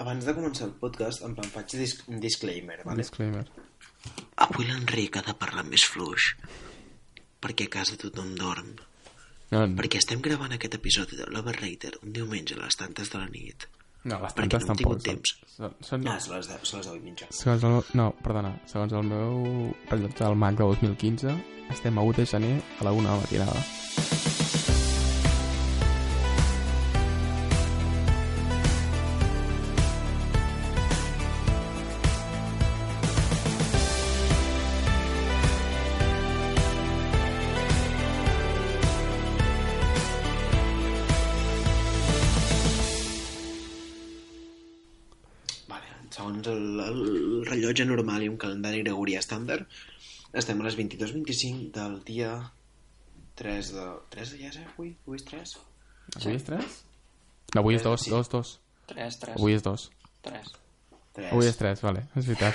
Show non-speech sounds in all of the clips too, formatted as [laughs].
Abans de començar el podcast, en plan, faig dis un disclaimer, vale? Disclaimer. Avui l'Enric ha de parlar més fluix, perquè a casa tothom dorm. No, Perquè estem gravant aquest episodi de l'Overrater un diumenge a les tantes de la nit. no les perquè tantes no tampoc. tingut temps. Són, són, Ah, són les 10, són les 10 i mitja. segons el, no, perdona, segons el meu rellotge del MAC de 2015, estem a 1 de gener a la 1 de la matinada. Rellotge normal i un calendari gregorià estàndard, estem a les 22.25 del dia 3 de... 3 de ja és, eh, avui? Avui és 3? Avui és 3? No, avui és 2, Sí. 2, 2. 3, 3. Avui és 2. 3. 3. Avui és 3, vale, és veritat.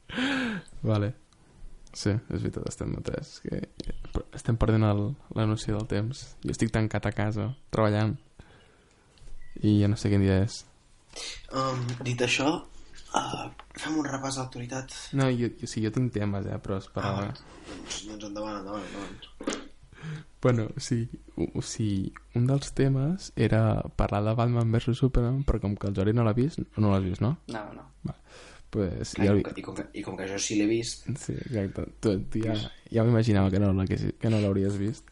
[laughs] vale. Sí, és veritat, estem a 3. Que estem perdent el, la noció del temps. Jo estic tancat a casa, treballant. I ja no sé quin dia és. Um, dit això, uh, fem un repàs a l'actualitat. No, jo, jo, sí, jo tinc temes, eh, però és per... Ah, doncs, doncs endavant, endavant, endavant. Bueno, sí, o, o sigui, un dels temes era parlar de Batman vs Superman, però com que el Jordi no l'ha vist, no l'has vist, no? No, no. Pues, Clar, ja, i, com que, i, com que, I com que jo sí l'he vist, sí, exacte. Tu, tu ja, ja m'imaginava que no, l'haguessis- que no l'hauries vist.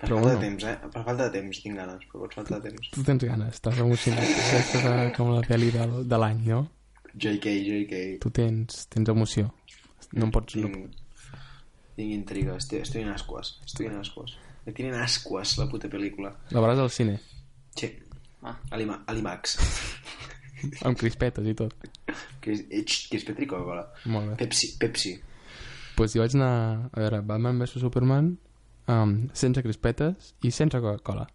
Per Però falta bueno. de temps, eh? Per falta de temps tinc ganes, però per falta de temps. Tu tens ganes, estàs emocionat. [laughs] Aquesta és com la pel·li del, de l'any, no? JK, JK. Tu tens, tens emoció. No em pots... No, Tinc, tinc intriga, estoy, estoy en ascuas, estoy en ascuas. Me tienen ascuas la puta pel·lícula. la veuràs al cine, Sí, Ah, a l'Ima- a l'IMAX. [laughs] amb crispetes i tot. és Petri Coca-Cola. Molt bé. Pepsi, Pepsi. pues jo vaig anar a veure Batman vs Superman um, sense crispetes i sense Coca-Cola.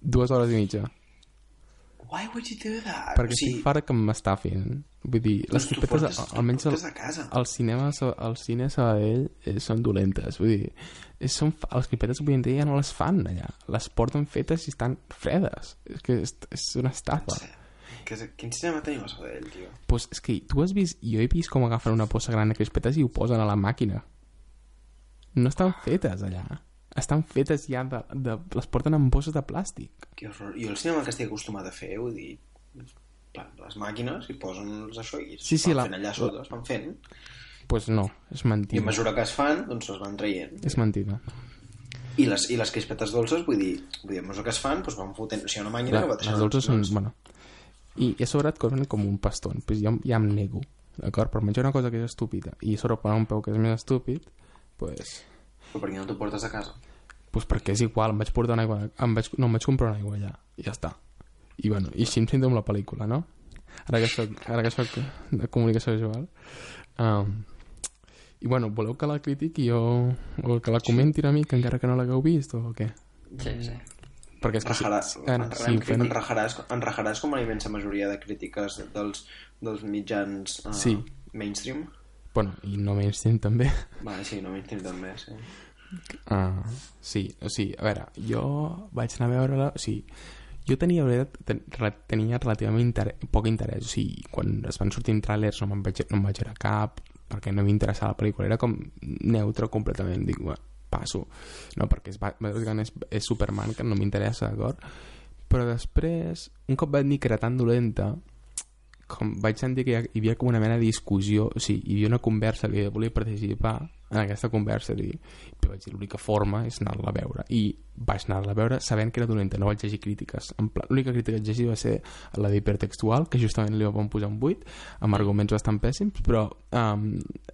Dues hores i mitja. Why would you do that? perquè estic fart que m'estafin vull dir, les Doncs crispetes portes- almenys al, al cinema al cine Sabadell eh, són dolentes vull dir, és, són, fa- les crispetes avui en dia ja no les fan allà les porten fetes i estan fredes és que és, és una estafa Que, quin cinema tenim a Sabadell, tio? pues és que tu has vist, jo he vist com agafen una possa gran de crispetes i ho posen a la màquina no estan fetes allà estan fetes ja de, de, les porten en bosses de plàstic Que horror. Jo el cinema que estic acostumat a fer, vull dir, les màquines i posen els això i Sí, sí, van la- fent allà sota, es van fent. pues no, és I a mentida mesura que es fan, doncs es van traient. és mentida I les, i les crispetes dolces, vull dir, vull dir a mesura que es fan, doncs van fotent... O sigui, una màquina La, que va les dolces són... Bueno, I a sobre et cobren com un paston. Pues jo ja em nego, d'acord? Per menjar una cosa que és estúpida i a sobre pagar un peu que és més estúpid, pues, Però per què no t'ho portes a casa? pues perquè és igual, em vaig portar una aigua... Em vaig, no, em vaig comprar una aigua allà, i ja està. I bueno, i així em sento amb la pel·lícula, no? Ara que soc, ara que soc de comunicació visual. Um, I bueno, voleu que la critiqui o, o que la comenti una mica encara que no l'hagueu vist o què? sí, sí. Perquè és que Rajarà, si, ara, en, si ho fem... en, rajaràs, en rajaràs com la immensa majoria de crítiques dels, dels mitjans uh, Sí. mainstream? Bueno, i no mainstream també. Vale, sí, no mainstream també, sí. Ah, sí, o sigui, a veure, jo vaig anar a veure-la, o sigui, jo tenia, ten, tenia relativament inter poc interès, o sigui, quan es van sortir trailers no me'n vaig, no em vaig veure cap, perquè no m'interessava la pel·lícula, era com neutre completament, dic, bueno, passo, no, perquè és, és, és Superman, que no m'interessa, d'acord? Però després, un cop vaig dir que era tan dolenta, com vaig sentir que hi, ha- hi havia com una mena de discussió, o sigui, hi havia una conversa que jo volia participar en aquesta conversa i, i vaig dir l'única forma és anar-la a veure. I vaig anar-la a veure sabent que era dolenta, no vaig llegir crítiques. L'única crítica que vaig llegir va ser la d'hipertextual que justament li van posar un 8 amb arguments bastant pèssims però um,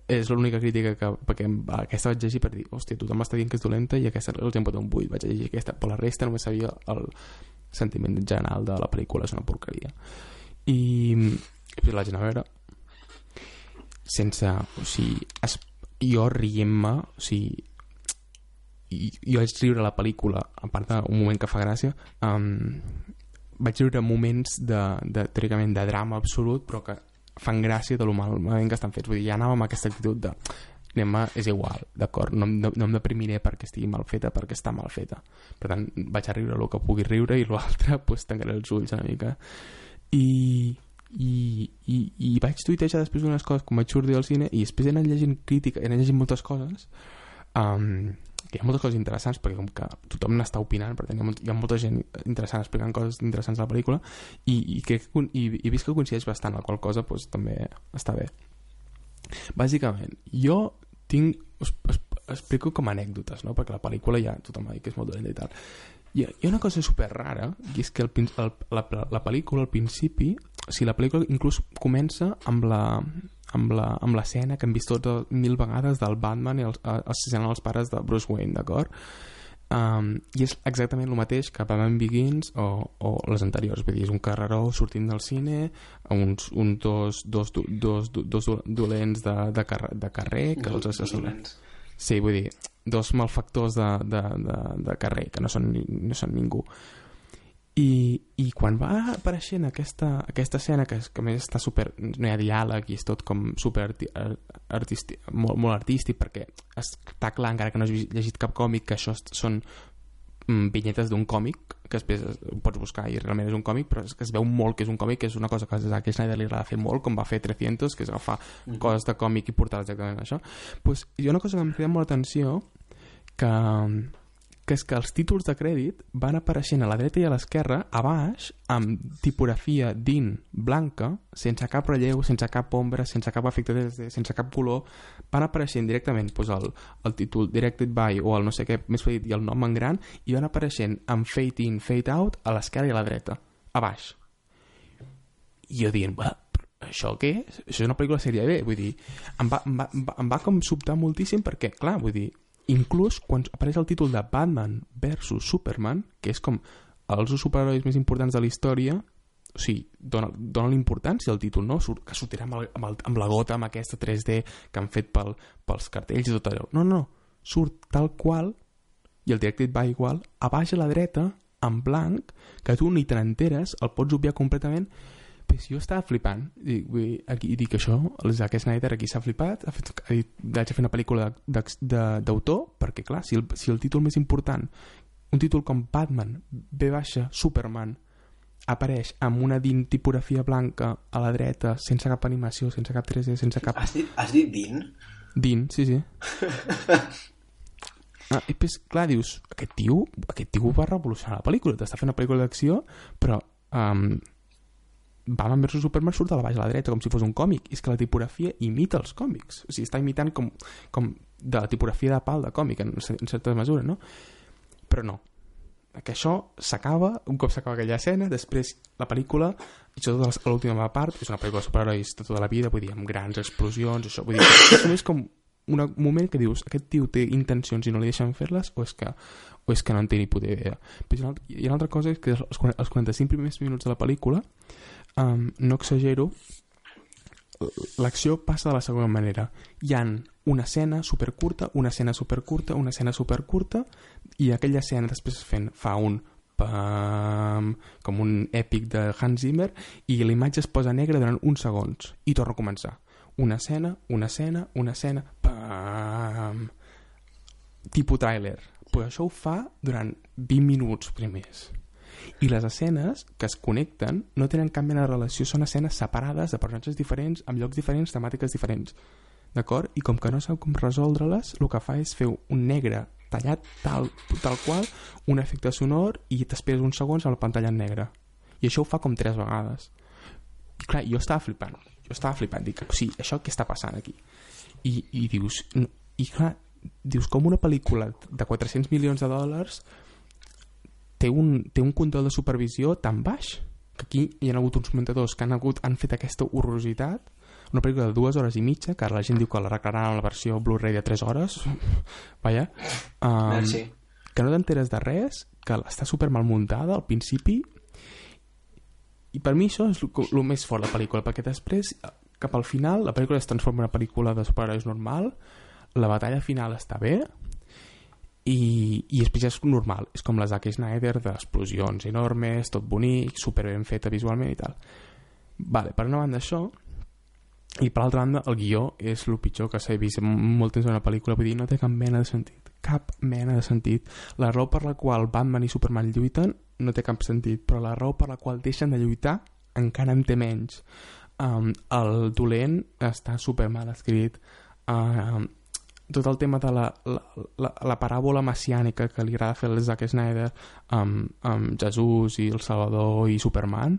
és l'única crítica que perquè aquesta vaig llegir per dir hòstia, tothom està dient que és dolenta i aquesta els hem posat un 8 vaig llegir aquesta, per la resta només sabia el sentiment general de la pel·lícula és una porqueria i posat la gent a veure sense, o sigui, es, jo rient-me, o sigui, i, jo vaig riure la pel·lícula, a part d'un moment que fa gràcia, um, vaig riure moments de, de, teòricament, de drama absolut, però que fan gràcia de lo malament que estan fets. Vull dir, ja anàvem amb aquesta actitud de anem és igual, d'acord, no, no, no em deprimiré perquè estigui mal feta, perquè està mal feta. Per tant, vaig a riure el que pugui riure i l'altre, [laughs] pues, tancaré els ulls una mica. I, i, i, i vaig tuitejar després d'unes coses com vaig sortir del cine i després he anat llegint crítica, he anat llegint moltes coses um, que hi ha moltes coses interessants perquè com que tothom n'està opinant per tant hi ha, molta gent interessant explicant coses interessants a la pel·lícula i, i, crec que, i, i he vist que coincideix bastant la qual cosa doncs, també està bé bàsicament jo tinc us, us, explico com a anècdotes no? perquè la pel·lícula ja tothom ha dit que és molt dolenta i tal hi ha, hi ha una cosa super rara i és que el, el, la, la pel·lícula al principi o sigui, la pel·lícula inclús comença amb la amb la, amb l'escena que hem vist tot mil vegades del Batman i els, assassinant els pares de Bruce Wayne, d'acord? Um, i és exactament el mateix que Batman Begins o, o les anteriors. Vull dir, és un carreró sortint del cine uns, un dos, dos, dos, dos, dos dolents de, de, carrer, de carrer que els assassinen. sí, vull dir, dos malfactors de, de, de, de carrer que no són, no són ningú. I, i quan va apareixent aquesta, aquesta escena que, que més està super, no hi ha diàleg i és tot com super artístic, molt, molt artístic perquè està clar encara que no has llegit cap còmic que això són mm, vinyetes d'un còmic que després ho pots buscar i realment és un còmic però és que es veu molt que és un còmic que és una cosa que a Zack Snyder li agrada fer molt com va fer 300 que és agafar mm -hmm. coses de còmic i portar exactament això pues, hi ha una cosa que em crida molt l'atenció que que és que els títols de crèdit van apareixent a la dreta i a l'esquerra, a baix, amb tipografia DIN blanca, sense cap relleu, sense cap ombra, sense cap efecte 3D, sense cap color, van apareixent directament doncs, el, el títol Directed by o el no sé què més petit i el nom en gran, i van apareixent amb Fade In, Fade Out a l'esquerra i a la dreta, a baix. I jo dient, això què és? Això és una pel·lícula sèrie B, vull dir, em va, em va, em va, em va com sobtar moltíssim perquè, clar, vull dir, inclús quan apareix el títol de Batman versus Superman, que és com els superherois més importants de la història, o sigui, dona, dona l'importància al títol, no? Surt, que sortirà amb, el, amb, el, amb la gota, amb aquesta 3D que han fet pel, pels cartells i tot allò. No, no, surt tal qual, i el directe va igual, a baix a la dreta, en blanc, que tu ni te n'enteres, el pots obviar completament, pues jo estava flipant i, vull, aquí, i dic això el Zack Snyder aquí s'ha flipat ha, fet, ha dit, vaig a fer una pel·lícula d'autor perquè clar, si el, si el títol més important un títol com Batman B baixa Superman apareix amb una din tipografia blanca a la dreta, sense cap animació, sense cap 3D, sense cap... Has dit, has dit din? Din, sí, sí. [laughs] ah, i pues, clar, dius, aquest tio, aquest tio va revolucionar la pel·lícula, t'està fent una pel·lícula d'acció, però um, Batman vs Superman surt a la baix a la dreta com si fos un còmic. És que la tipografia imita els còmics. O sigui, està imitant com, com de la tipografia de pal de còmic en, en certa mesura no? però no. Que això s'acaba, un cop s'acaba aquella escena després la pel·lícula i sobretot l'última part, és una pel·lícula de superherois de tota la vida, vull dir, amb grans explosions això, vull dir, és només com un moment que dius, aquest tio té intencions i no li deixen fer-les o és que o és que no en té ni puta idea però hi ha una altra, cosa que els, els 45 primers minuts de la pel·lícula um, no exagero, l'acció passa de la següent manera. Hi han una escena supercurta, una escena supercurta, una escena supercurta, i aquella escena després fent, fa un pam, com un èpic de Hans Zimmer, i la imatge es posa negra durant uns segons, i torna a començar. Una escena, una escena, una escena, pam, tipus tràiler. Pues això ho fa durant 20 minuts primers i les escenes que es connecten no tenen cap mena de relació, són escenes separades de personatges diferents, amb llocs diferents, temàtiques diferents d'acord? I com que no sap com resoldre-les, el que fa és fer un negre tallat tal, tal qual, un efecte sonor i t'esperes uns segons amb la pantalla en negre. I això ho fa com tres vegades. Clar, jo estava flipant. Jo estava flipant. Dic, o sigui, això què està passant aquí? I, i dius... I clar, dius com una pel·lícula de 400 milions de dòlars té un, té un control de supervisió tan baix que aquí hi ha hagut uns muntadors que han, hagut, han fet aquesta horrorositat una pel·lícula de dues hores i mitja que ara la gent diu que la reclararan a la versió Blu-ray de 3 hores [laughs] vaja um, Merci. que no t'enteres de res que està super mal muntada al principi i per mi això és el més fort la pel·lícula, perquè després, cap al final, la pel·lícula es transforma en una pel·lícula de superherois normal, la batalla final està bé, i, i després és normal, és com la Zack Snyder d'explosions enormes, tot bonic, super ben feta visualment i tal. Vale, per una banda això, i per l'altra banda el guió és el pitjor que s'ha vist molt temps en una pel·lícula. Vull dir, no té cap mena de sentit cap mena de sentit. La raó per la qual Batman i Superman lluiten no té cap sentit però la raó per la qual deixen de lluitar encara en té menys um, el dolent està super mal escrit um, tot el tema de la, la, la, la paràbola messiànica que li agrada fer el Zack Snyder amb, amb Jesús i el Salvador i Superman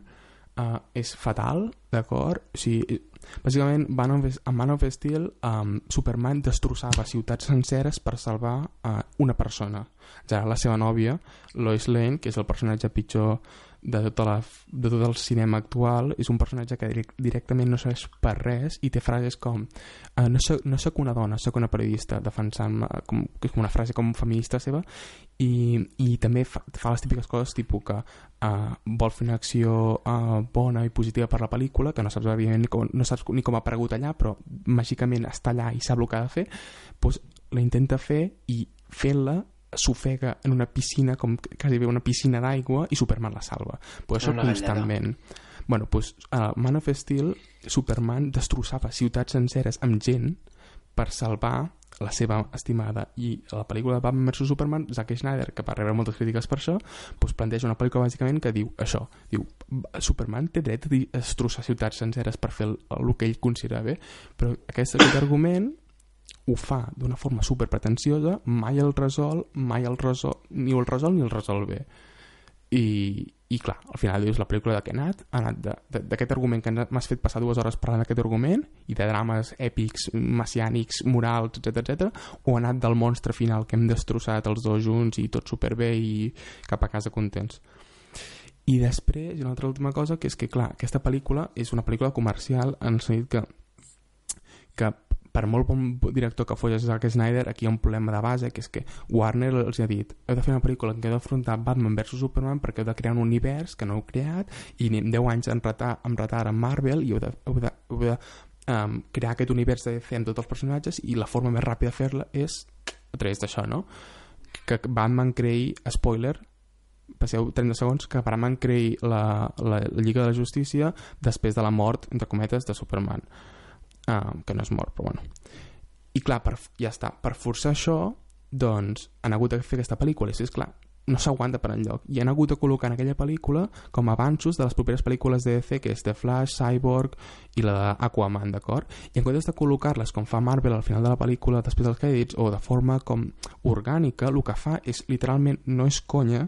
uh, és fatal, d'acord? O sigui, bàsicament, Man of, a Man of Steel, um, Superman destrossava ciutats senceres per salvar uh, una persona. Ja la seva nòvia, Lois Lane, que és el personatge pitjor de, tota la, de tot el cinema actual és un personatge que directament no serveix per res i té frases com uh, no, soc, no soc una dona, sóc una periodista defensant com, que és com una frase com feminista seva i, i també fa, fa les típiques coses tipus que uh, vol fer una acció uh, bona i positiva per la pel·lícula que no saps, ni com, no saps ni com ha aparegut allà però màgicament està allà i sap el que ha de fer doncs la intenta fer i fent-la s'ofega en una piscina, com quasi bé una piscina d'aigua, i Superman la salva. Però això constantment. Bueno, pues, a uh, Man of Steel, Superman destrossava ciutats senceres amb gent per salvar la seva estimada i a la pel·lícula de Batman vs Superman Zack Snyder, que va rebre moltes crítiques per això doncs planteja una pel·lícula bàsicament que diu això, diu Superman té dret a destrossar ciutats senceres per fer el, el que ell considera bé però aquest argument ho fa d'una forma super pretensiosa, mai el resol, mai el resol, ni el resol ni el resol bé. I, i clar, al final dius la pel·lícula de què ha anat, ha anat d'aquest argument que m'has fet passar dues hores parlant d'aquest argument i de drames èpics, messiànics, morals, etc etc, o ha anat del monstre final que hem destrossat els dos junts i tot superbé i cap a casa contents. I després, una altra última cosa, que és que, clar, aquesta pel·lícula és una pel·lícula comercial en el sentit que que per molt bon director que fos Zack Snyder, aquí hi ha un problema de base, que és que Warner els ha dit heu de fer una pel·lícula en què heu d'afrontar Batman vs Superman perquè heu de crear un univers que no heu creat i anem 10 anys en retard, en retard amb Marvel i heu de, heu de, heu de um, crear aquest univers de DC amb tots els personatges i la forma més ràpida de fer-la és a través d'això, no? Que Batman creï, spoiler, passeu 30 segons, que Batman creï la, la, la Lliga de la Justícia després de la mort, entre cometes, de Superman uh, que no és mort, però bueno. I clar, per, ja està, per forçar això, doncs han hagut de fer aquesta pel·lícula, i si és clar, no s'aguanta per enlloc. I han hagut de col·locar en aquella pel·lícula com avanços de les properes pel·lícules de DC, que és The Flash, Cyborg i la d'Aquaman, d'acord? I en comptes de col·locar-les com fa Marvel al final de la pel·lícula, després dels crèdits, o de forma com orgànica, el que fa és, literalment, no és conya,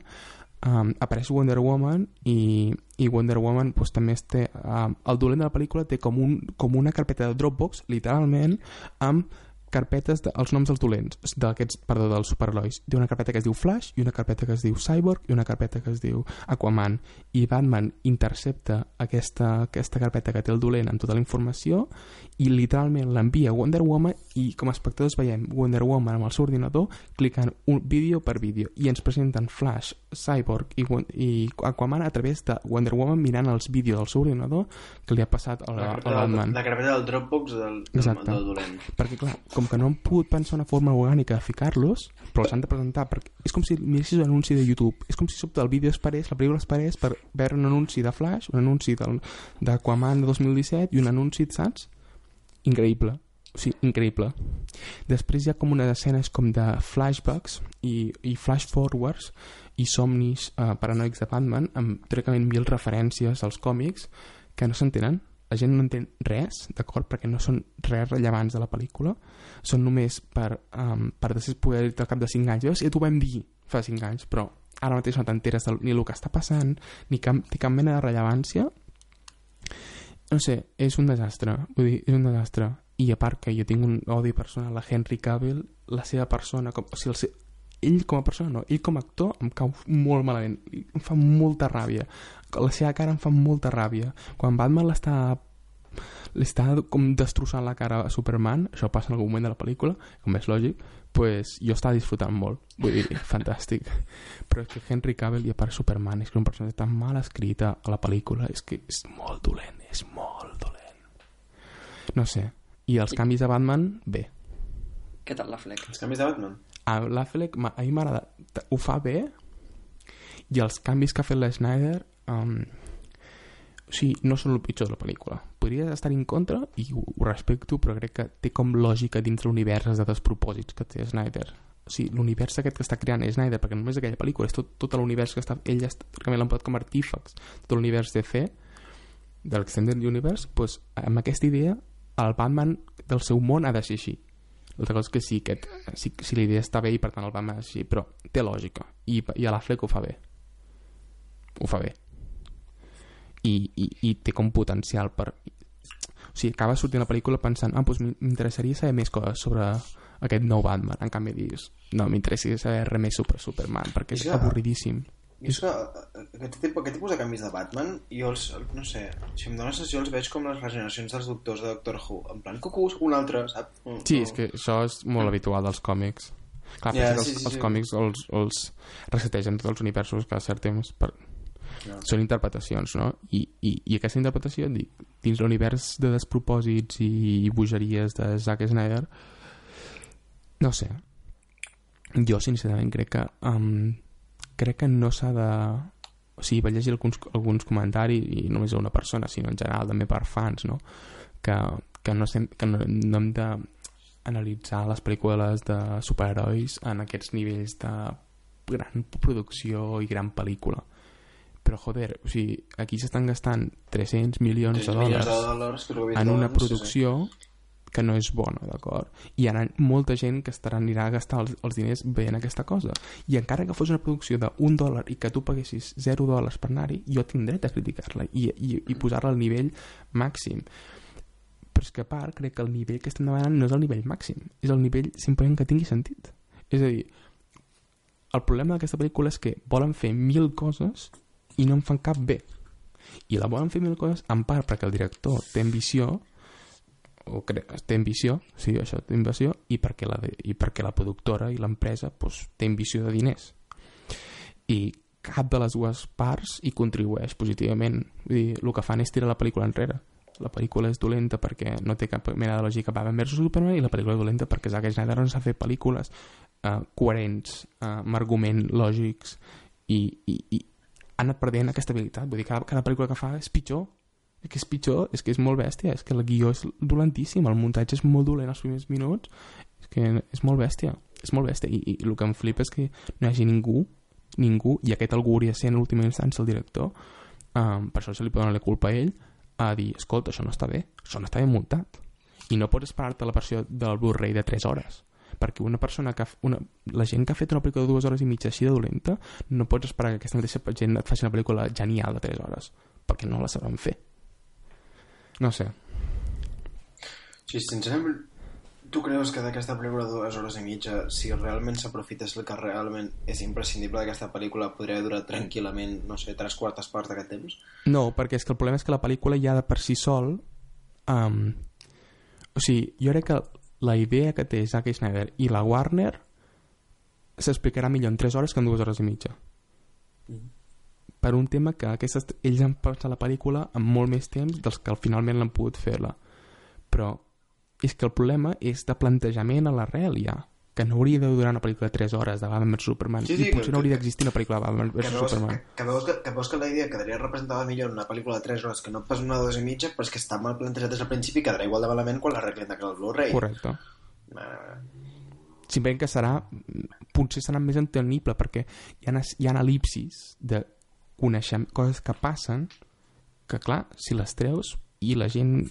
um, apareix Wonder Woman i, i Wonder Woman pues, també té, um, el dolent de la pel·lícula té com, un, com una carpeta de Dropbox literalment amb carpetes de, els noms dels dolents, d'aquests, perdó, dels superherois. Té una carpeta que es diu Flash i una carpeta que es diu Cyborg i una carpeta que es diu Aquaman. I Batman intercepta aquesta, aquesta carpeta que té el dolent amb tota la informació i literalment l'envia a Wonder Woman i com a espectadors veiem Wonder Woman amb el seu ordinador clicant un vídeo per vídeo i ens presenten Flash, Cyborg i, i Aquaman a través de Wonder Woman mirant els vídeos del seu ordinador que li ha passat a, la, a Batman. La carpeta del Dropbox del, del, del dolent. Perquè clar, com com que no han pogut pensar una forma orgànica de ficar-los, però els han de presentar, perquè és com si miressis un anunci de YouTube, és com si sobte el vídeo es parés, la pel·lícula es parés per veure un anunci de Flash, un anunci d'Aquaman de 2017 i un anunci, saps? Increïble. O sigui, increïble. Després hi ha com unes escenes com de flashbacks i, i flash forwards i somnis eh, paranoics de Batman amb teòricament mil referències als còmics que no s'entenen la gent no entén res, d'acord? Perquè no són res rellevants de la pel·lícula, són només per, um, per després poder dir al cap de 5 anys, ja t'ho vam dir fa 5 anys, però ara mateix no t'enteres ni el que està passant, ni cap, ni cap mena de rellevància. No sé, és un desastre, vull dir, és un desastre. I a part que jo tinc un odi personal a Henry Cavill, la seva persona, com, o sigui, el, seu, ell com a persona no, ell com a actor em cau molt malament, em fa molta ràbia la seva cara em fa molta ràbia quan Batman l'està l'està com destrossant la cara a Superman això passa en algun moment de la pel·lícula com és lògic pues jo estava disfrutant molt, vull dir, [laughs] fantàstic. Però és que Henry Cavill i a part Superman és que un personatge tan mal escrita a la pel·lícula, és que és molt dolent, és molt dolent. No sé. I els canvis de Batman, bé. Què tal la Fleck? Els canvis de Batman? A l'Affleck, a mi m'agrada, ho fa bé, i els canvis que ha fet la Snyder, um, o sigui, no són el pitjor de la pel·lícula. Podria estar en contra, i ho, ho respecto, però crec que té com lògica dins l'univers de despropòsits que té Snyder. O sigui, l'univers aquest que està creant Snyder, perquè només aquella pel·lícula, és tot, tot l'univers que està... Ell està, realment l'han posat com artífex, tot l'univers DC, de l'Extended Universe, doncs, amb aquesta idea, el Batman del seu món ha de ser així. L'altra cosa és que sí, que, sí, sí la idea està bé i per tant el Batman és així, però té lògica. I, i a l'Affleck ho fa bé. Ho fa bé. I, i, i té com potencial per... O sigui, acaba sortint la pel·lícula pensant ah, doncs m'interessaria saber més coses sobre aquest nou Batman. En canvi dius, no, m'interessaria saber res més sobre Superman, perquè és Ja. avorridíssim. I és que eh, aquest tipus, aquest tipus de canvis de Batman, jo els, no sé, si em dóna la sensació els veig com les regeneracions dels doctors de Doctor Who, en plan, cucú, un altre, saps? Mm, Sí, no. és que això és molt habitual dels còmics. Clar, yeah, els, sí, sí, els sí. còmics els, els resetegen tots els universos cada cert temps per... Ja. són interpretacions, no? I, i, i aquesta interpretació di- dins l'univers de despropòsits i bogeries de Zack Snyder no sé jo sincerament crec que um, crec que no s'ha de o sigui, vaig llegir alguns, alguns comentaris i no només a una persona, sinó en general també per fans, no? que, que, no, sem, que no, no hem de analitzar les pel·lícules de superherois en aquests nivells de gran producció i gran pel·lícula però joder, o sigui, aquí s'estan gastant 300 milions 3 de dòlars de dòlars en una sí, producció que no és bona, d'acord? I hi ha molta gent que estarà anirà a gastar els, els diners veient aquesta cosa. I encara que fos una producció d'un dòlar i que tu paguessis 0 dòlars per anar-hi, jo tinc dret a criticar-la i, i, i posar-la al nivell màxim. Però és que a part crec que el nivell que estem demanant no és el nivell màxim, és el nivell simplement que tingui sentit. És a dir, el problema d'aquesta pel·lícula és que volen fer mil coses i no en fan cap bé. I la volen fer mil coses en part perquè el director té ambició o cre té ambició, sí, això té ambició, i perquè la, i perquè la productora i l'empresa pues, té ambició de diners. I cap de les dues parts hi contribueix positivament. Vull dir, el que fan és tirar la pel·lícula enrere. La pel·lícula és dolenta perquè no té cap mena de lògica Batman vs Superman i la pel·lícula és dolenta perquè Zack Snyder no s'ha fet pel·lícules eh, coherents, eh, amb argument lògics i, i, i ha anat perdent aquesta habilitat. Vull dir, cada, cada pel·lícula que fa és pitjor. És que és pitjor, és que és molt bèstia és que el guió és dolentíssim, el muntatge és molt dolent els primers minuts és que és molt bèstia, és molt bèstia. I, i el que em flipa és que no hi hagi ningú ningú, i aquest algú hauria de ser en última instància el director um, per això se li pot donar la culpa a ell a dir, escolta, això no està bé això no està ben muntat. I no pots esperar-te la versió del Blu-ray de 3 hores perquè una persona que una, la gent que ha fet una pel·lícula de dues hores i mitja així de dolenta no pots esperar que aquesta mateixa gent et faci una pel·lícula genial de 3 hores perquè no la sabran fer no sé, Sí, sincerament, tu creus que d'aquesta pel·lícula de dues hores i mitja, si realment s'aprofités el que realment és imprescindible d'aquesta pel·lícula, podria durar tranquil·lament, no sé, tres quartes parts d'aquest temps? No, perquè és que el problema és que la pel·lícula ja de per si sol um, o sigui, jo crec que la idea que té Zack Snyder i la Warner s'explicarà millor en 3 hores que en 2 hores i mitja. Per un tema que aquestes, ells han pensat la pel·lícula amb molt més temps dels que finalment l'han pogut fer-la. Però és que el problema és de plantejament a l'arrel ja que no hauria de durar una pel·lícula de 3 hores de Batman vs Superman. Sí, sí, i potser que- no hauria d'existir una pel·lícula de Batman vs Superman. que, que, veus que, que veus que la idea quedaria representada millor en una pel·lícula de 3 hores que no pas una de dues i mitja, però és que està mal plantejat des del principi i quedarà igual de malament quan l'arreglen d'aquell Blu-ray. correcte. Eh, simplement que serà potser serà més entenible perquè hi ha, hi ha elipsis de conèixer coses que passen que clar, si les treus i la gent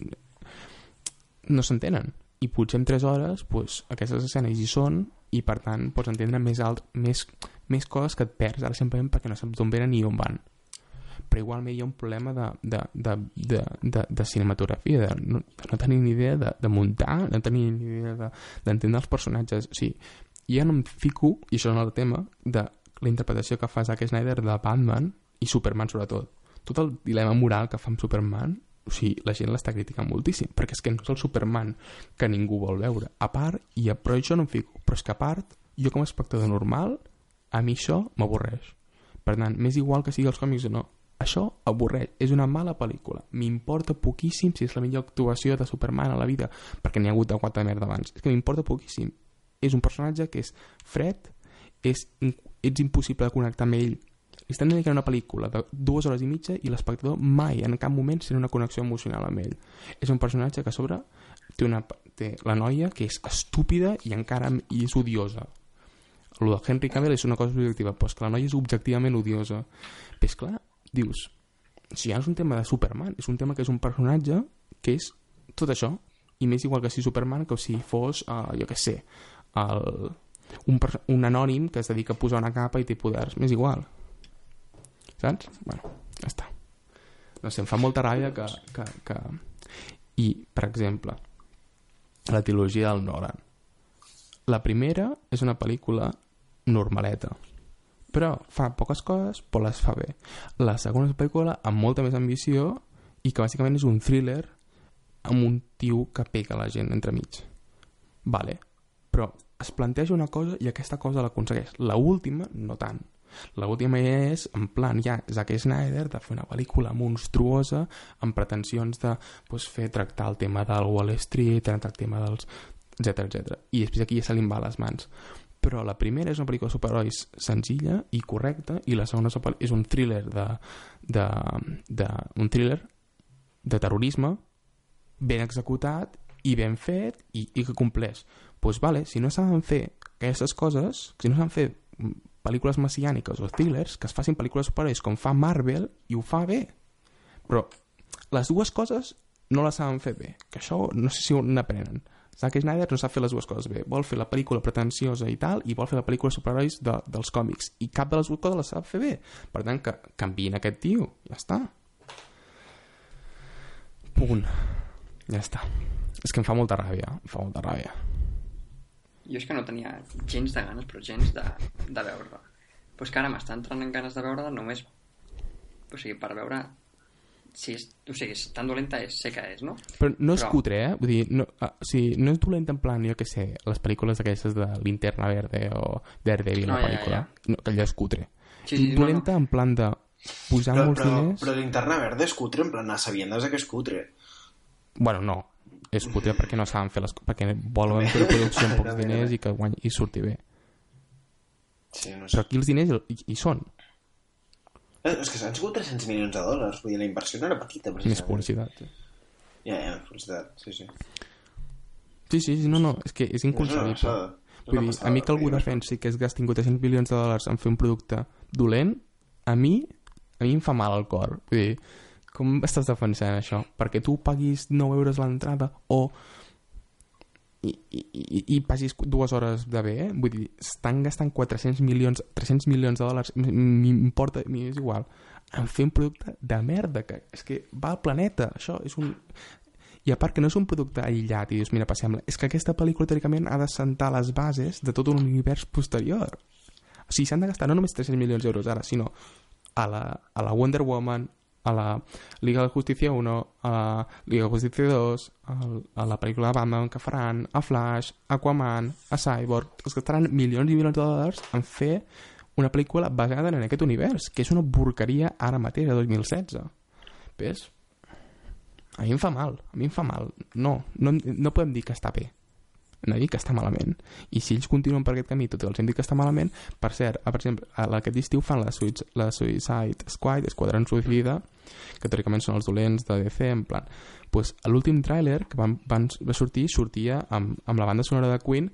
no s'entenen i potser en 3 hores pues, aquestes escenes hi són i per tant pots entendre més, alt, més, més coses que et perds ara simplement perquè no saps d'on venen ni on van. Però igualment hi ha un problema de, de, de, de, de, de cinematografia de no, de no tenir ni idea de, de muntar no tenir ni idea de- d'entendre els personatges. O sigui, ja no em fico i això és altre tema de la interpretació que fa Zack Snyder de Batman i Superman sobretot. Tot el dilema moral que fa amb Superman o sigui, la gent l'està criticant moltíssim, perquè és que no és el Superman que ningú vol veure. A part, i a, però això no em fico, però és que a part, jo com a espectador normal, a mi això m'avorreix. Per tant, m'és igual que sigui els còmics o no. Això avorreix, és una mala pel·lícula. M'importa poquíssim si és la millor actuació de Superman a la vida, perquè n'hi ha hagut de quatre merda abans. És que m'importa poquíssim. És un personatge que és fred, és, ets impossible de connectar amb ell. Estan dedicant una pel·lícula de dues hores i mitja i l'espectador mai, en cap moment, sent una connexió emocional amb ell. És un personatge que a sobre té, una, té la noia que és estúpida i encara i és odiosa. El de Henry Cavill és una cosa subjectiva, però és que la noia és objectivament odiosa. Però és clar, dius, si ja és un tema de Superman, és un tema que és un personatge que és tot això, i més igual que si Superman que si fos, uh, jo què sé, el, un, un anònim que es dedica a posar una capa i té poders, m'és igual. Saps? Bueno, ja està. No sé, em fa molta ràbia que... que, que... I, per exemple, la trilogia del Nolan. La primera és una pel·lícula normaleta, però fa poques coses, però les fa bé. La segona és una pel·lícula amb molta més ambició i que bàsicament és un thriller amb un tio que pega la gent entremig. Vale, però es planteja una cosa i aquesta cosa l'aconsegueix. La última, no tant. La última és, en plan, ja, Zack Snyder de fer una pel·lícula monstruosa amb pretensions de pues, fer tractar el tema del Wall Street, tractar el tema dels... etc etc. I després aquí ja se li va les mans. Però la primera és una pel·lícula de superherois senzilla i correcta i la segona és un thriller de, de, de, un thriller de terrorisme ben executat i ben fet i, i que compleix. Doncs pues vale, si no saben fer aquestes coses, si no saben fer pel·lícules messiàniques o thrillers, que es facin pel·lícules superherois com fa Marvel i ho fa bé. Però les dues coses no les saben fer bé, que això no sé si ho n'aprenen. Zack Snyder no sap fer les dues coses bé. Vol fer la pel·lícula pretensiosa i tal, i vol fer la pel·lícula superherois de, dels còmics. I cap de les dues coses les sap fer bé. Per tant, que canviïn aquest tio. Ja està. Punt. Ja està. És que em fa molta ràbia. Em fa molta ràbia. Jo és que no tenia gens de ganes, però gens de, de veure-la. Però és que ara m'està entrant en ganes de veure-la només... O sigui, per veure si és... O sigui, si tan dolenta és, sé que és, no? Però no és Però- cutre, eh? Vull dir, no, uh, o sigui, no és dolent en plan, jo què sé, les pel·lícules aquestes de Linterna Verde o Daredevil, No, la ja, pel·lícula. ja. No, que allò és cutre. Sí, sí, no, dolenta no. en plan de posar Però, molts però, diners... però l'interna verda és cutre, en plan, a sabiendes que és cutre. Bueno, no. És cutre perquè no saben fer les co- perquè volen fer producció amb pocs diners i que guanyi, i surti bé. Sí, no sé. Però aquí els diners hi, hi són. Eh, És que s'han sigut 300 milions de dòlars, vull dir, la inversió no era petita, Més publicitat. Ja, ja, publicitat, sí, sí. Sí, sí, no, no, és que és inconcebible. passada. És Vull dir, a mi que algú defensi que es gastin 400 milions de dòlars en fer un producte dolent, a mi, a mi em fa mal al cor. Vull dir, com estàs defensant això? Perquè tu paguis 9 euros l'entrada o i, i, i, i passis dues hores de bé, eh? vull dir, estan gastant 400 milions, 300 milions de dòlars, m'importa, és igual, en fer un producte de merda, que és que va al planeta, això és un... I a part que no és un producte aïllat i dius, mira, passem-la, és que aquesta pel·lícula teòricament ha de sentar les bases de tot un univers posterior. O sigui, s'han de gastar no només 300 milions d'euros ara, sinó a la, a la Wonder Woman, a la Liga de Justicia 1, a la Liga de Justicia 2, al- a la pel·lícula de Batman que faran, a Flash, Aquaman, a Cyborg, es gastaran milions i milions de dòlars en fer una pel·lícula basada en aquest univers, que és una porqueria ara mateix, a 2016. Ves? A mi em fa mal, a mi em fa mal. No, no, no podem dir que està bé. Hem de dir que està malament. I si ells continuen per aquest camí, tot i els hem dit que està malament, per cert, ah, per exemple, aquest estiu fan la, Suic la Suicide Squad, Esquadrón Suicida, que teòricament són els dolents de DC, en plan... Pues, l'últim tràiler que van, van, va sortir, sortia amb, amb la banda sonora de Queen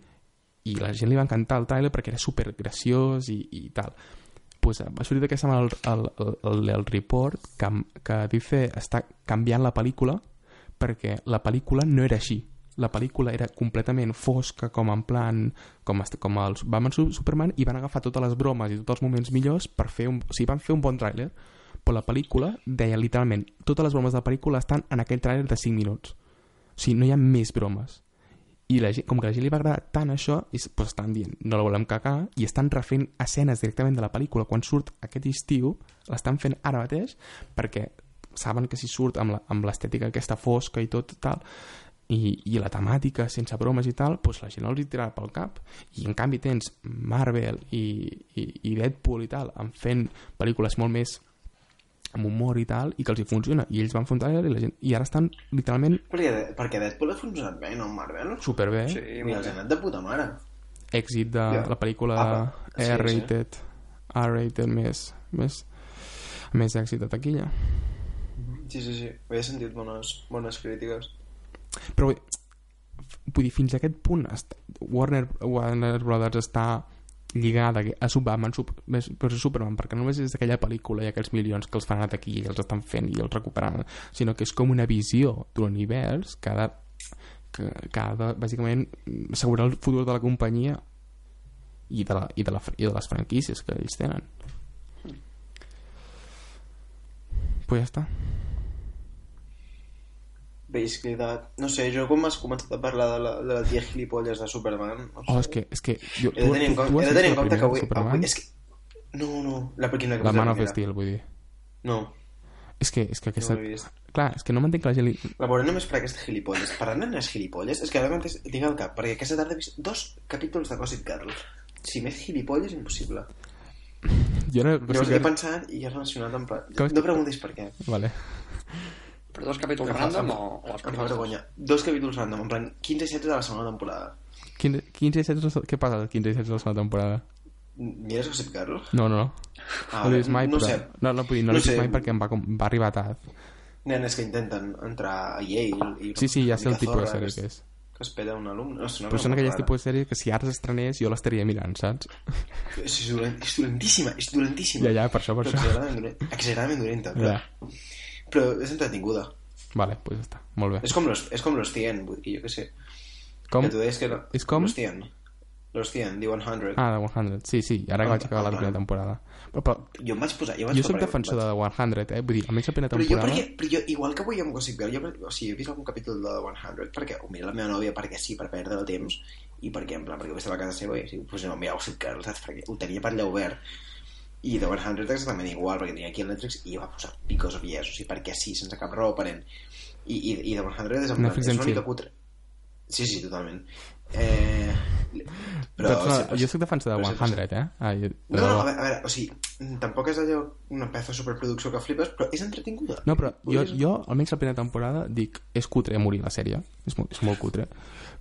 i la gent li va encantar el tràiler perquè era super graciós i, i tal pues, va sortir d'aquesta setmana el, el, el, el report que, que dice està canviant la pel·lícula perquè la pel·lícula no era així la pel·lícula era completament fosca com en plan com, com els Batman Su- Superman i van agafar totes les bromes i tots els moments millors per fer un, o sigui, van fer un bon tràiler però la pel·lícula deia literalment totes les bromes de la pel·lícula estan en aquell tràiler de 5 minuts. O sigui, no hi ha més bromes. I la gent, com que a la gent li va agradar tant això i, pues, estan dient, no la volem cagar i estan refent escenes directament de la pel·lícula. Quan surt aquest estiu, l'estan fent ara mateix perquè saben que si surt amb l'estètica aquesta fosca i tot tal, i, i la temàtica sense bromes i tal, doncs la gent els hi tirarà pel cap i en canvi tens Marvel i, i, i Deadpool i tal en fent pel·lícules molt més amb humor i tal, i que els hi funciona i ells van fer un trailer i, la gent, i ara estan literalment Perquè, perquè Deadpool ha funcionat bé, no, Marvel? superbé Sí, Mira, molt els ha anat de puta mare. èxit de Ja. la pel·lícula Apa. Sí, sí. R-rated R-rated més, més més èxit de taquilla Sí, sí, sí. Havia sentit bones, bones crítiques. Però vull, dir, fins a aquest punt Warner, Warner Brothers està lligada a més- per Superman perquè no només és d'aquella pel·lícula i aquells milions que els fan a taquilla i els estan fent i els recuperaran sinó que és com una visió d'un univers que ha de, que, que ha de bàsicament assegurar el futur de la companyia i de, la, i, de la, i de les franquícies que ells tenen. Pues ja està Que de... No sé, jo com has començat a parlar de la, de la tia gilipolles de Superman... No sé. oh, és que, és que jo, He de tenir en compte, he de tenir en compte que avui... Superman? avui és que... No, no, la, quina, la Man of primera. Steel vull dir No, és que, és que aquesta... no clar, és que no m'entenc que la gent li... La veuré només per aquesta gilipolles. Parlant de les gilipolles, és que ara mateix tinc al cap, perquè aquesta tarda he vist dos capítols de Gossip Girl. Si més gilipolles, impossible. jo no, Llavors he pensat i he relacionat amb... pla- Com és No que- preguntis per què. Vale. Però dos capítols Em fa- random em- o, o els Em fa primers? vergonya. Dos capítols random, en plan 15 i 16 de la segona temporada. 15, 15 i 16, què passa als 15 i 16 de la segona temporada? Mires Gossip Girl? No, no. Ah, no l'he vist mai, no però... sé. No, no, no, No vist sé. mai perquè em va, com, va arribar tard. Nenes que intenten entrar a Yale i... Sí, sí, ja sé el tipus de sèrie que que es- és. Que espera un alumne. No, Però són aquelles tipus de sèries que si ara s'estrenés jo l'estaria mirant, saps? [laughs] És, és, dolent, és dolentíssima, és dolentíssima. Ja, ja, per això, per Però això. exageradament dolenta. Exageradament dolenta, però, Ja. Però és entretinguda. Vale, doncs pues està. Molt bé. És com los, és com los 100, vull dir, jo què sé. Com? Que tu deies que no... És com? Los 100. Los 100, The 100. Ah, de 100. Sí, sí, ara que Ah, vaig acabar la ah, primera ah. temporada. Però, però Jo em vaig posar... Jo, vaig jo soc defensor de vaig- 100, eh? Vull dir, almenys la primera Però jo, temporada... perquè, però jo, igual que avui amb Gossip Girl, jo, o sigui, he vist algun capítol de The 100 perquè ho mira la meva nòvia perquè sí, per perdre el temps i perquè, en plan, perquè ho estava a casa seva i sí, pues, no, mira Gossip Girl, saps? Perquè ho tenia per allà obert i The 100 exactament igual, perquè tenia aquí el Netflix i va posar of Yes, o sigui, perquè sí, sense cap raó aparent. I, i, i The 100 és, Netflix és una mica cutre. Sí, sí, totalment. Eh, però... Però, no, sempre- jo soc defensor de però sempre- 100, eh? Ah, jo, No, no, a veure, a veure, o sigui, tampoc és allò una peça superproducció que flipes, però és entretinguda. No, però jo, jo, almenys la primera temporada, dic, és cutre a morir la sèrie, és molt, és molt cutre.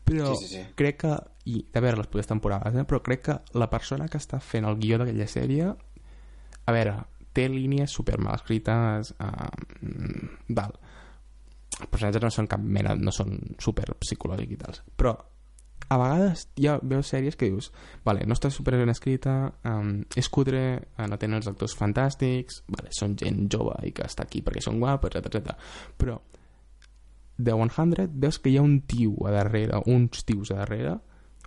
Però Sí, sí, sí. crec que, i de veure les properes temporades, eh, però crec que la persona que està fent el guió d'aquella sèrie, a veure, té línies super mal escrites, uh, val. Els personatges no són cap mena, no són super psicològics i tals, però a vegades ja veus sèries que dius vale, no està super ben escrita um, és cutre, eh, no tenen els actors fantàstics vale, són gent jove i que està aquí perquè són guapos, etc etc. però de 100 veus que hi ha un tio a darrere uns tios a darrere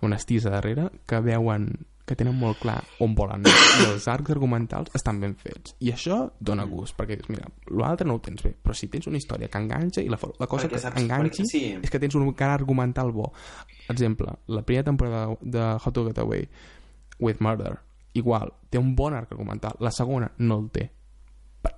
unes ties a darrere que veuen que tenen molt clar on volen anar. I els arcs argumentals estan ben fets. I això dona gust perquè dius, mira, l'altre no ho tens bé però si tens una història que enganxa i la, la cosa Perquè que saps- enganxi sí. és que tens un cara argumental bo. Exemple, la primera temporada de How to Get Away with Murder igual, té un bon arc argumental la segona no el té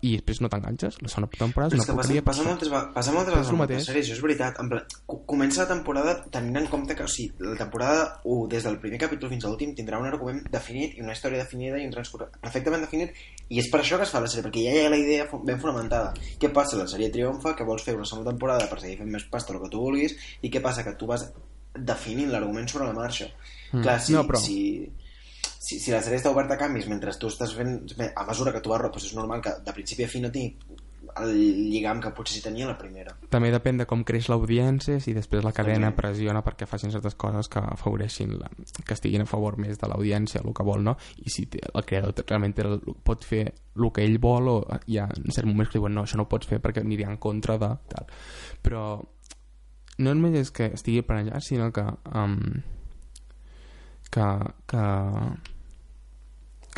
i després no t'enganxes la segona temporada és que una passa, porqueria passa, per moltes, passa moltes vegades amb això és veritat. En plan, co- comença la temporada tenint en compte que o sigui, la temporada 1, des del primer capítol fins a l'últim, tindrà un argument definit i una història definida i un transcurs perfectament definit i és per això que es fa la sèrie, perquè ja hi ha la idea ben fonamentada. Què passa? La sèrie triomfa, que vols fer una segona temporada per seguir fent més pasta el que tu vulguis i què passa? Que tu vas definint l'argument sobre la marxa. Mm. Clar, si, No, però- si, si, si la sèrie està oberta a canvis mentre tu estàs fent... A mesura que tu vas... Doncs és normal que de principi a fi no tingui el lligam que potser sí tenia la primera. també depèn de com creix l'audiència si després la cadena També. pressiona perquè facin certes coses que afavoreixin la, que estiguin a favor més de l'audiència el que vol, no? i si té, el creador realment el, pot fer el que ell vol o hi ha en certs moments que diuen no, això no ho pots fer perquè aniria en contra de tal però no només és que estigui per allà sinó que um, que, que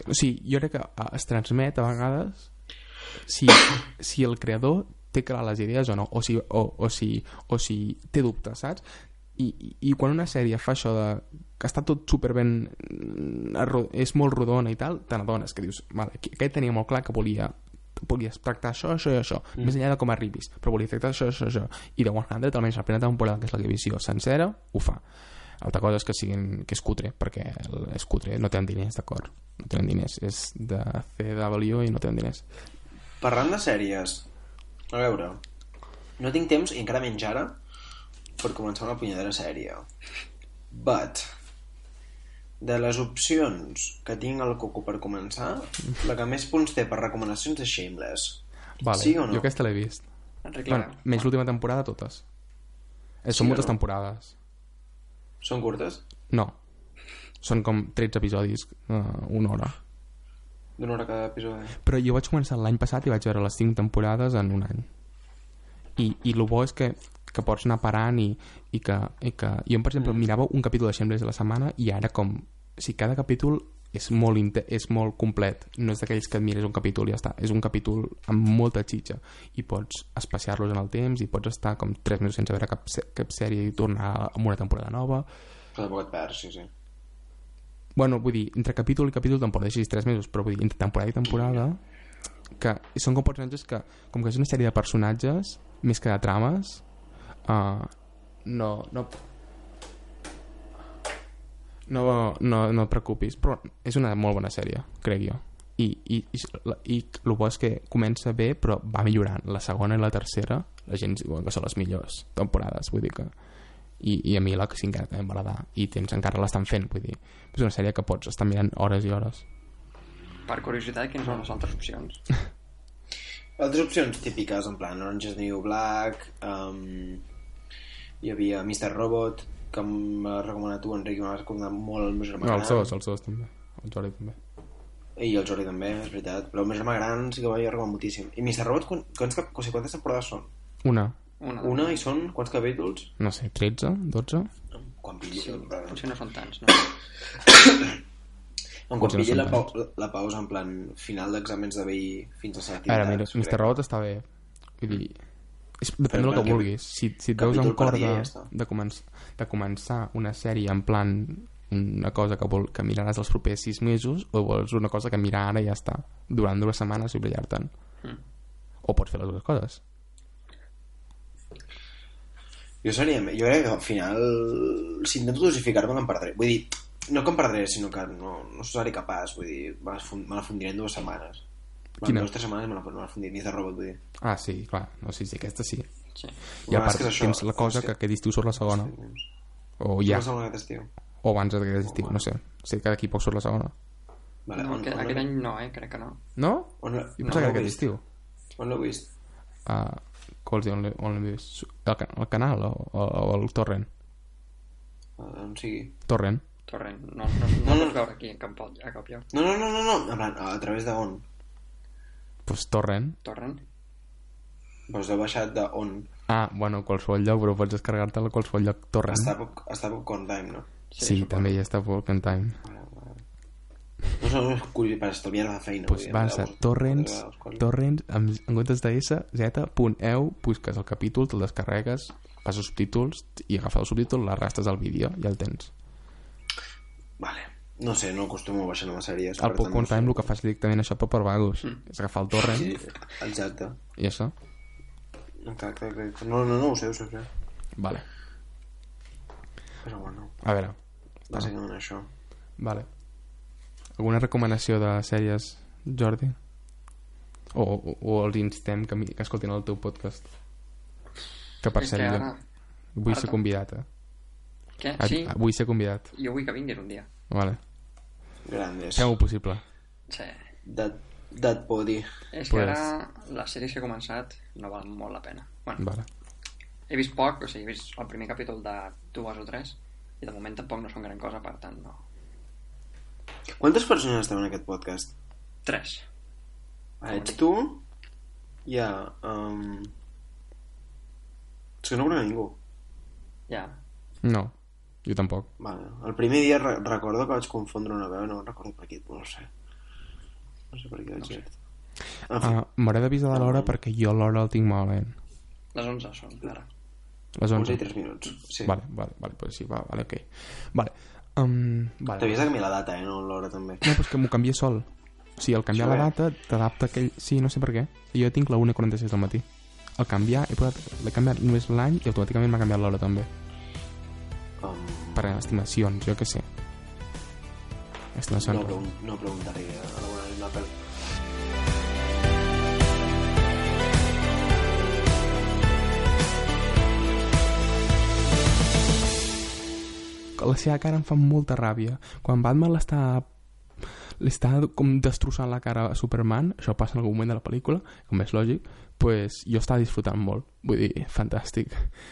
o sigui, jo crec que es transmet a vegades si, si el creador té clar les idees o no, o si, o, o si, o si té dubtes, saps? I, i, i quan una sèrie fa això de que està tot super ben és molt rodona i tal, te n'adones que dius, vale, aquest tenia molt clar que volia volies tractar això, això i això, mm. més enllà de com arribis, però volies tractar això, això, això, i de 100, almenys la primera temporada, que és la divisió sencera, ho fa. Altra cosa és que, siguin, que és cutre, perquè el- és cutre, no tenen diners, d'acord? No tenen diners, és de CW i no tenen diners. Parlant de sèries, a veure, no tinc temps, i encara menys ara, per començar una punyadera sèrie. But, de les opcions que tinc al coco per començar, la que més punts té per recomanacions és Shameless. Vale, Sí o no? jo aquesta l'he vist. Enric Bueno, menys l'última temporada, totes. Eh, Sí són o moltes no? temporades. Són curtes? No. Són com 13 episodis, uh, una hora. D'una hora cada episodi. Però jo vaig començar l'any passat i vaig veure les 5 temporades en un any. I, i el bo és que, que pots anar parant i, i, que, i que... Jo, per exemple, mirava un capítol de Shameless a la setmana i ara com... Sigui, cada capítol és molt, és molt complet. No és d'aquells que et mires un capítol i ja està. És un capítol amb molta xitxa. I pots espaciar-los en el temps i pots estar com 3 mesos sense veure cap, cap sèrie i tornar amb una temporada nova. Però tampoc et perds, sí, sí. Bueno, vull dir, entre capítol i capítol tampoc deixis 3 mesos, però vull dir, entre temporada i temporada que són com personatges que com que és una sèrie de personatges més que de trames uh, no no no, no, no et preocupis però és una molt bona sèrie, crec jo i, i, i, i el bo és que comença bé però va millorant la segona i la tercera la gent diuen que són les millors temporades vull dir que i, i a mi la cinquena també em va agradar i temps encara l'estan fent vull dir és una sèrie que pots estar mirant hores i hores Per curiositat, quines són les altres opcions? [laughs] Altres opcions típiques, en plan Orange is the New Black, um, hi havia Mr. Robot, que m'ha recomanat tu, Enric, i m'ha recomanat molt el meu germà no, gran. els dos, els dos també el Jordi també I el Jordi també, és veritat. Però el meu germà gran sí que m'ha recomanat moltíssim. I Mr. Robot, quan- quants, cap- o sigui, quantes temporades són? una, Una. Una i són quants capítols? no sé, 13, 12 Quan pilli, Sí, sí, potser no són tants, no? [coughs] quan potser no pilli la, pau, la pausa en plan final d'exàmens de BI fins a ser a veure, mira, Mr. Robot està bé vull dir és, depèn del que vulguis si, si et veus amb cor de, ja de, començ, de començar una sèrie en plan una cosa que, vol, que miraràs els propers 6 mesos o vols una cosa que mirar ara i ja està durant dues setmanes i oblidar-te'n Mm. o pots fer les dues coses Jo seria... Jo crec que al final, si intento dosificar-me, me'n perdré. Vull dir, no que em perdré, sinó que no, no seré capaç. Vull dir, me la me la fundiré en dues setmanes. Quina? Dues o tres setmanes me la, me la fundiré. Ni de robot, vull dir. ah sí, clar, no, sí, sí, aquesta sí Sí. i a part això, tens la cosa que que- aquest estiu surt la segona o Ja. segona aquest estiu. o abans d'aquest estiu, no sé sé que d'aquí poc surt la segona Vale, No, on, aquest, on, aquest any no, eh? Crec que no. no? On, jo pensava l'heu que aquest estiu On l'heu vist? uh, què vols dir, on l'he- on l'hem vist? El, el canal o, o, o el torrent? Uh, on sigui. Torrent? Torrent. No, no, no, No, no, no. veure aquí, a cap, pot- a cap lloc. No, no, no, no, no. En plan, a través d'on? Pues torrent. Torrent. Vos heu baixat d'on? Ah, bueno, qualsevol lloc, però pots descarregar-te a qualsevol lloc torrent. Està, està Popcorn Time, no? Sí, també hi està Popcorn Time. No sé, no és curiós per estalviar la feina. Pues vas a torrents, torrents, amb, en comptes de S, Z, punt EU, busques el capítol, te'l descarregues, passes subtítols i agafes el subtítol, l'arrastres al vídeo i el tens. Vale. No sé, no acostumo a baixar. Al per tant, Popcorn no sé. Time el que fas directament això però per vagos. És agafar el torrent Sí, exacte. i això. Exacte, exacte. No, no, no ho sé, ho sé, ho sé. Vale. Però bueno, A veure, bàsicament això. Vale. Alguna recomanació de sèries, Jordi? O, o, o els instem que, que escoltin el teu podcast? Que per cert, jo ara... vull ara ser convidat, eh? Què? Sí, Vull ser convidat. jo vull que vinguis un dia. Vale. Grandes. Fem-ho possible. Sí. That, that body. És que Pues- ara les sèries que he començat no valen molt la pena. Bueno, Vale. he vist poc, o sigui, he vist el primer capítol de dues o tres, i de moment tampoc no són gran cosa, per tant, no. Quantes persones estem en aquest podcast? Tres. Ah, ets tu? Ha... Um... És que no conec ningú. Ja. No, jo tampoc. Vale. El primer dia re recordo que vaig confondre una veu, no recordo per qui, no sé. No sé per què vaig No sé. dir. En fi, Uh, M'hauré d'avisar de l'hora perquè jo l'hora el tinc malament. Les 11 són, ara. Les 11 i 11. 3 minuts. Sí. Vale, vale, vale, pues sí, va, vale, ok. Vale. Um, vale. T'havies de canviar la data, eh? No l'hora també. No, però és que m'ho canvia sol. O sigui, al canviar Això la bé. data, t'adapta aquell... Sí, no sé per què. Jo tinc la 1.46 del matí. Al canviar, he posat... L'he canviat només l'any i automàticament m'ha canviat l'hora també. Um, Per estimacions, jo què sé. no, Estimacions. pregun no preguntaré a la bona nit Apple. la seva cara em fa molta ràbia. Quan Batman l'està li està com destrossant la cara a Superman, això passa en algun moment de la pel·lícula, com és lògic, pues jo estava disfrutant molt. Vull dir, fantàstic.